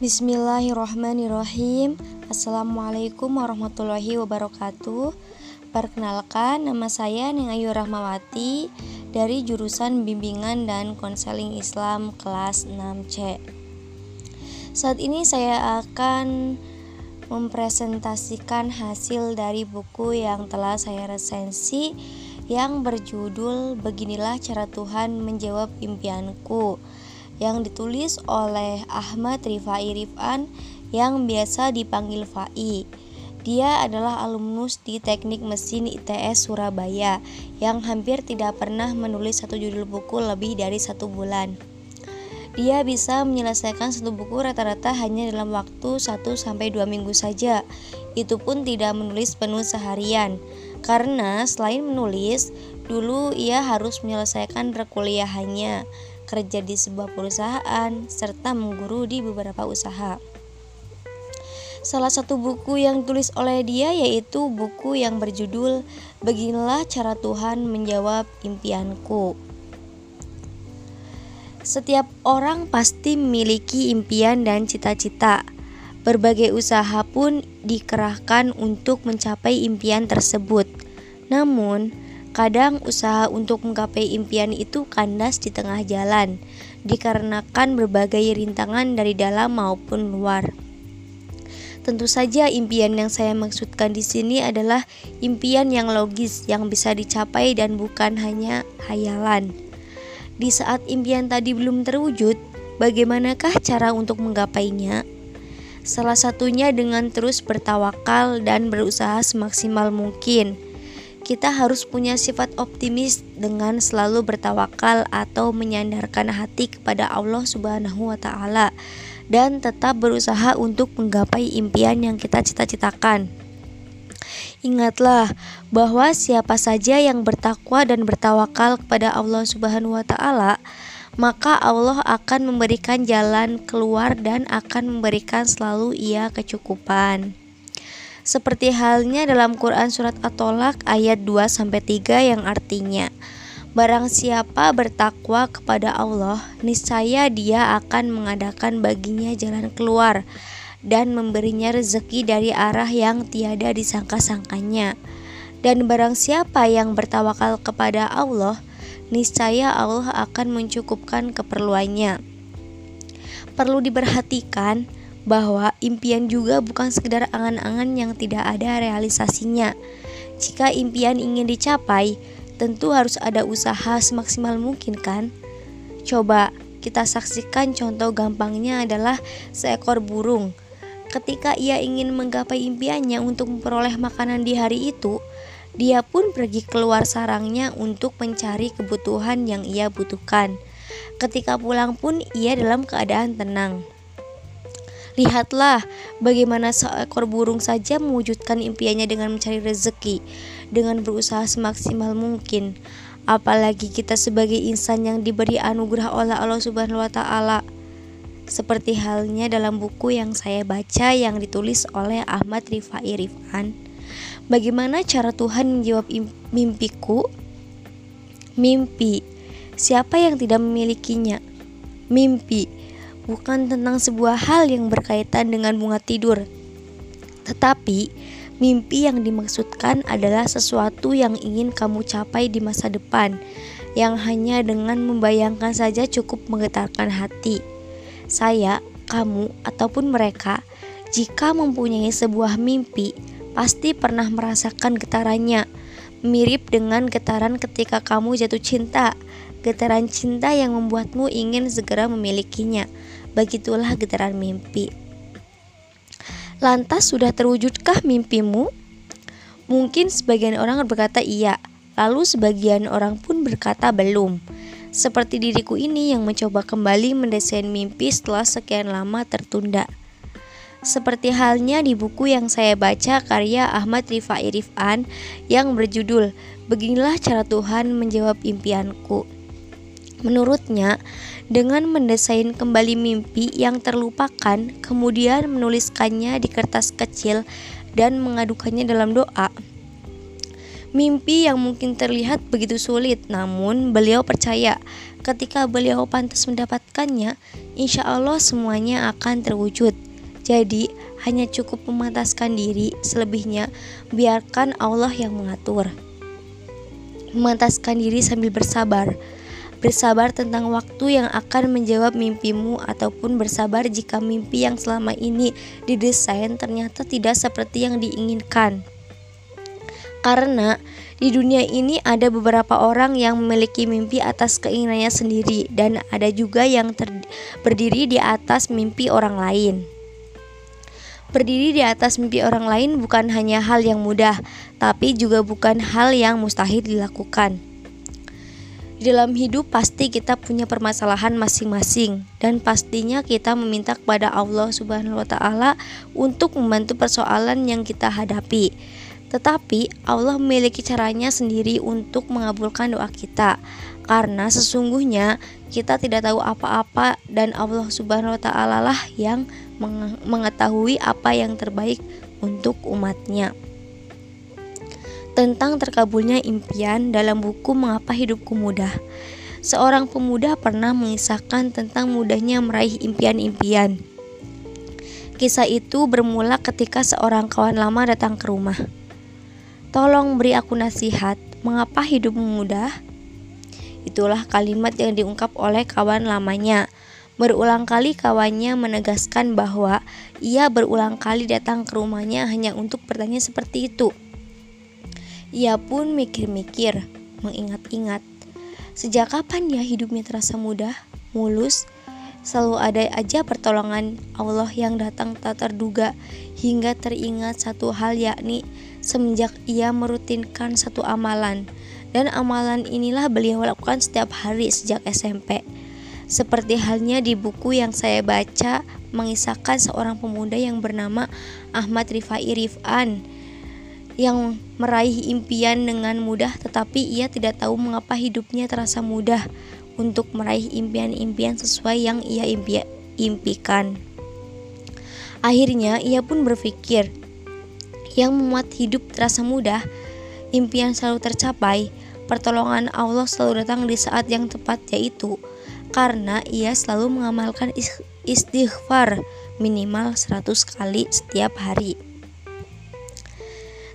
Bismillahirrahmanirrahim. Assalamualaikum warahmatullahi wabarakatuh. Perkenalkan nama saya Neng Ayu Rahmawati Dari jurusan Bimbingan dan Konseling Islam kelas 6C Saat ini saya akan mempresentasikan hasil dari buku yang telah saya resensi yang berjudul Beginilah Cara Tuhan Menjawab Impianku yang ditulis oleh Ahmad Rifai Rifan yang biasa dipanggil Fai. Dia adalah alumnus di Teknik Mesin ITS Surabaya yang hampir tidak pernah menulis satu judul buku lebih dari satu bulan. Dia bisa menyelesaikan satu buku rata-rata hanya dalam waktu 1-2 minggu saja. Itu pun tidak menulis penuh seharian. Karena selain menulis, dulu ia harus menyelesaikan perkuliahannya kerja di sebuah perusahaan, serta mengguru di beberapa usaha. Salah satu buku yang tulis oleh dia yaitu buku yang berjudul Beginilah Cara Tuhan Menjawab Impianku. Setiap orang pasti memiliki impian dan cita-cita. Berbagai usaha pun dikerahkan untuk mencapai impian tersebut. Namun, Kadang usaha untuk menggapai impian itu kandas di tengah jalan, dikarenakan berbagai rintangan dari dalam maupun luar. Tentu saja impian yang saya maksudkan di sini adalah impian yang logis yang bisa dicapai dan bukan hanya hayalan. Di saat impian tadi belum terwujud, bagaimanakah cara untuk menggapainya? Salah satunya dengan terus bertawakal dan berusaha semaksimal mungkin kita harus punya sifat optimis dengan selalu bertawakal atau menyandarkan hati kepada Allah Subhanahu wa taala dan tetap berusaha untuk menggapai impian yang kita cita-citakan. Ingatlah bahwa siapa saja yang bertakwa dan bertawakal kepada Allah Subhanahu wa taala, maka Allah akan memberikan jalan keluar dan akan memberikan selalu ia kecukupan seperti halnya dalam Quran surat At-Tolak ayat 2 sampai 3 yang artinya Barang siapa bertakwa kepada Allah, niscaya Dia akan mengadakan baginya jalan keluar dan memberinya rezeki dari arah yang tiada disangka-sangkanya. Dan barang siapa yang bertawakal kepada Allah, niscaya Allah akan mencukupkan keperluannya. Perlu diperhatikan bahwa impian juga bukan sekedar angan-angan yang tidak ada realisasinya. Jika impian ingin dicapai, tentu harus ada usaha semaksimal mungkin kan? Coba kita saksikan contoh gampangnya adalah seekor burung. Ketika ia ingin menggapai impiannya untuk memperoleh makanan di hari itu, dia pun pergi keluar sarangnya untuk mencari kebutuhan yang ia butuhkan. Ketika pulang pun ia dalam keadaan tenang. Lihatlah bagaimana seekor burung saja mewujudkan impiannya dengan mencari rezeki, dengan berusaha semaksimal mungkin. Apalagi kita sebagai insan yang diberi anugerah oleh Allah Subhanahu wa taala. Seperti halnya dalam buku yang saya baca yang ditulis oleh Ahmad Rifai Rifan. Bagaimana cara Tuhan menjawab mimpiku? Mimpi. Siapa yang tidak memilikinya? Mimpi bukan tentang sebuah hal yang berkaitan dengan bunga tidur, tetapi mimpi yang dimaksudkan adalah sesuatu yang ingin kamu capai di masa depan, yang hanya dengan membayangkan saja cukup menggetarkan hati. Saya, kamu, ataupun mereka, jika mempunyai sebuah mimpi, pasti pernah merasakan getarannya, mirip dengan getaran ketika kamu jatuh cinta, getaran cinta yang membuatmu ingin segera memilikinya Begitulah getaran mimpi. Lantas sudah terwujudkah mimpimu? Mungkin sebagian orang berkata iya, lalu sebagian orang pun berkata belum. Seperti diriku ini yang mencoba kembali mendesain mimpi setelah sekian lama tertunda. Seperti halnya di buku yang saya baca karya Ahmad Rifai Rifan yang berjudul Beginilah cara Tuhan menjawab impianku. Menurutnya, dengan mendesain kembali mimpi yang terlupakan, kemudian menuliskannya di kertas kecil dan mengadukannya dalam doa, Mimpi yang mungkin terlihat begitu sulit, namun beliau percaya ketika beliau pantas mendapatkannya, insya Allah semuanya akan terwujud. Jadi, hanya cukup memantaskan diri, selebihnya biarkan Allah yang mengatur. Memantaskan diri sambil bersabar. Bersabar tentang waktu yang akan menjawab mimpimu ataupun bersabar jika mimpi yang selama ini didesain ternyata tidak seperti yang diinginkan. Karena di dunia ini ada beberapa orang yang memiliki mimpi atas keinginannya sendiri dan ada juga yang berdiri di atas mimpi orang lain. Berdiri di atas mimpi orang lain bukan hanya hal yang mudah, tapi juga bukan hal yang mustahil dilakukan. Di dalam hidup pasti kita punya permasalahan masing-masing dan pastinya kita meminta kepada Allah Subhanahu wa taala untuk membantu persoalan yang kita hadapi. Tetapi Allah memiliki caranya sendiri untuk mengabulkan doa kita karena sesungguhnya kita tidak tahu apa-apa dan Allah Subhanahu wa taala lah yang mengetahui apa yang terbaik untuk umatnya. Tentang terkabulnya impian dalam buku Mengapa Hidupku Mudah. Seorang pemuda pernah mengisahkan tentang mudahnya meraih impian-impian. Kisah itu bermula ketika seorang kawan lama datang ke rumah. Tolong beri aku nasihat, mengapa hidupmu mudah? Itulah kalimat yang diungkap oleh kawan lamanya. Berulang kali kawannya menegaskan bahwa ia berulang kali datang ke rumahnya hanya untuk bertanya seperti itu. Ia pun mikir-mikir, mengingat-ingat. Sejak kapan ya hidupnya terasa mudah, mulus, selalu ada aja pertolongan Allah yang datang tak terduga hingga teringat satu hal yakni semenjak ia merutinkan satu amalan dan amalan inilah beliau lakukan setiap hari sejak SMP. Seperti halnya di buku yang saya baca mengisahkan seorang pemuda yang bernama Ahmad Rifai Rifan yang meraih impian dengan mudah tetapi ia tidak tahu mengapa hidupnya terasa mudah untuk meraih impian-impian sesuai yang ia impi impikan. Akhirnya ia pun berpikir, yang membuat hidup terasa mudah, impian selalu tercapai, pertolongan Allah selalu datang di saat yang tepat yaitu karena ia selalu mengamalkan istighfar minimal 100 kali setiap hari.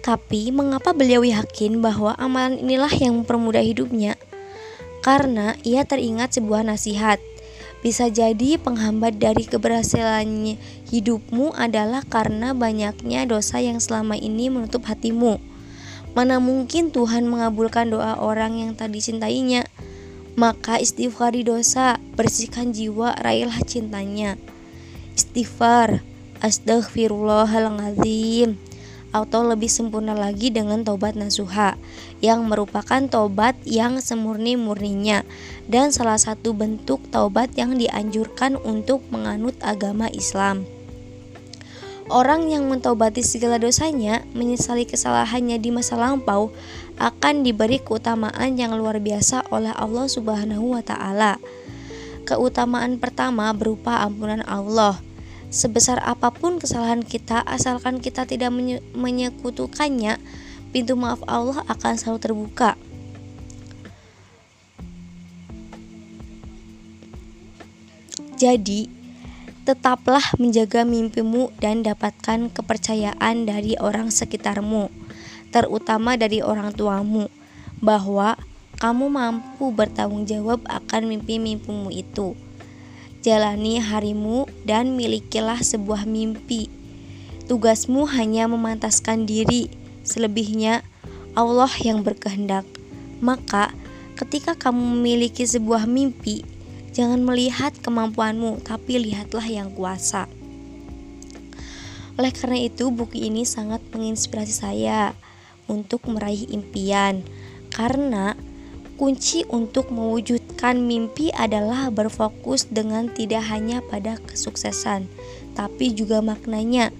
Tapi mengapa beliau yakin bahwa amalan inilah yang mempermudah hidupnya? Karena ia teringat sebuah nasihat bisa jadi penghambat dari keberhasilan hidupmu adalah karena banyaknya dosa yang selama ini menutup hatimu. Mana mungkin Tuhan mengabulkan doa orang yang tadi cintainya? Maka istighfari dosa, bersihkan jiwa, raihlah cintanya. Istighfar, astaghfirullahaladzim atau lebih sempurna lagi dengan tobat nasuha yang merupakan tobat yang semurni-murninya dan salah satu bentuk taubat yang dianjurkan untuk menganut agama Islam. Orang yang mentaubati segala dosanya, menyesali kesalahannya di masa lampau, akan diberi keutamaan yang luar biasa oleh Allah Subhanahu wa taala. Keutamaan pertama berupa ampunan Allah Sebesar apa pun kesalahan kita, asalkan kita tidak menyekutukannya, pintu maaf Allah akan selalu terbuka. Jadi, tetaplah menjaga mimpimu dan dapatkan kepercayaan dari orang sekitarmu, terutama dari orang tuamu, bahwa kamu mampu bertanggung jawab akan mimpi-mimpimu itu. Jalani harimu dan milikilah sebuah mimpi. Tugasmu hanya memantaskan diri, selebihnya Allah yang berkehendak. Maka, ketika kamu memiliki sebuah mimpi, jangan melihat kemampuanmu, tapi lihatlah yang kuasa. Oleh karena itu, buku ini sangat menginspirasi saya untuk meraih impian, karena kunci untuk mewujudkan mimpi adalah berfokus dengan tidak hanya pada kesuksesan, tapi juga maknanya.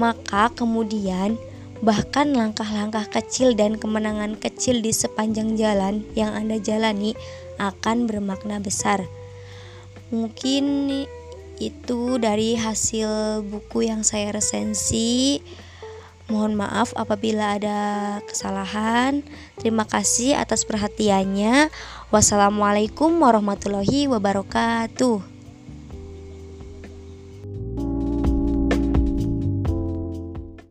Maka kemudian bahkan langkah-langkah kecil dan kemenangan kecil di sepanjang jalan yang Anda jalani akan bermakna besar. Mungkin itu dari hasil buku yang saya resensi. Mohon maaf apabila ada kesalahan. Terima kasih atas perhatiannya. Wassalamualaikum warahmatullahi wabarakatuh.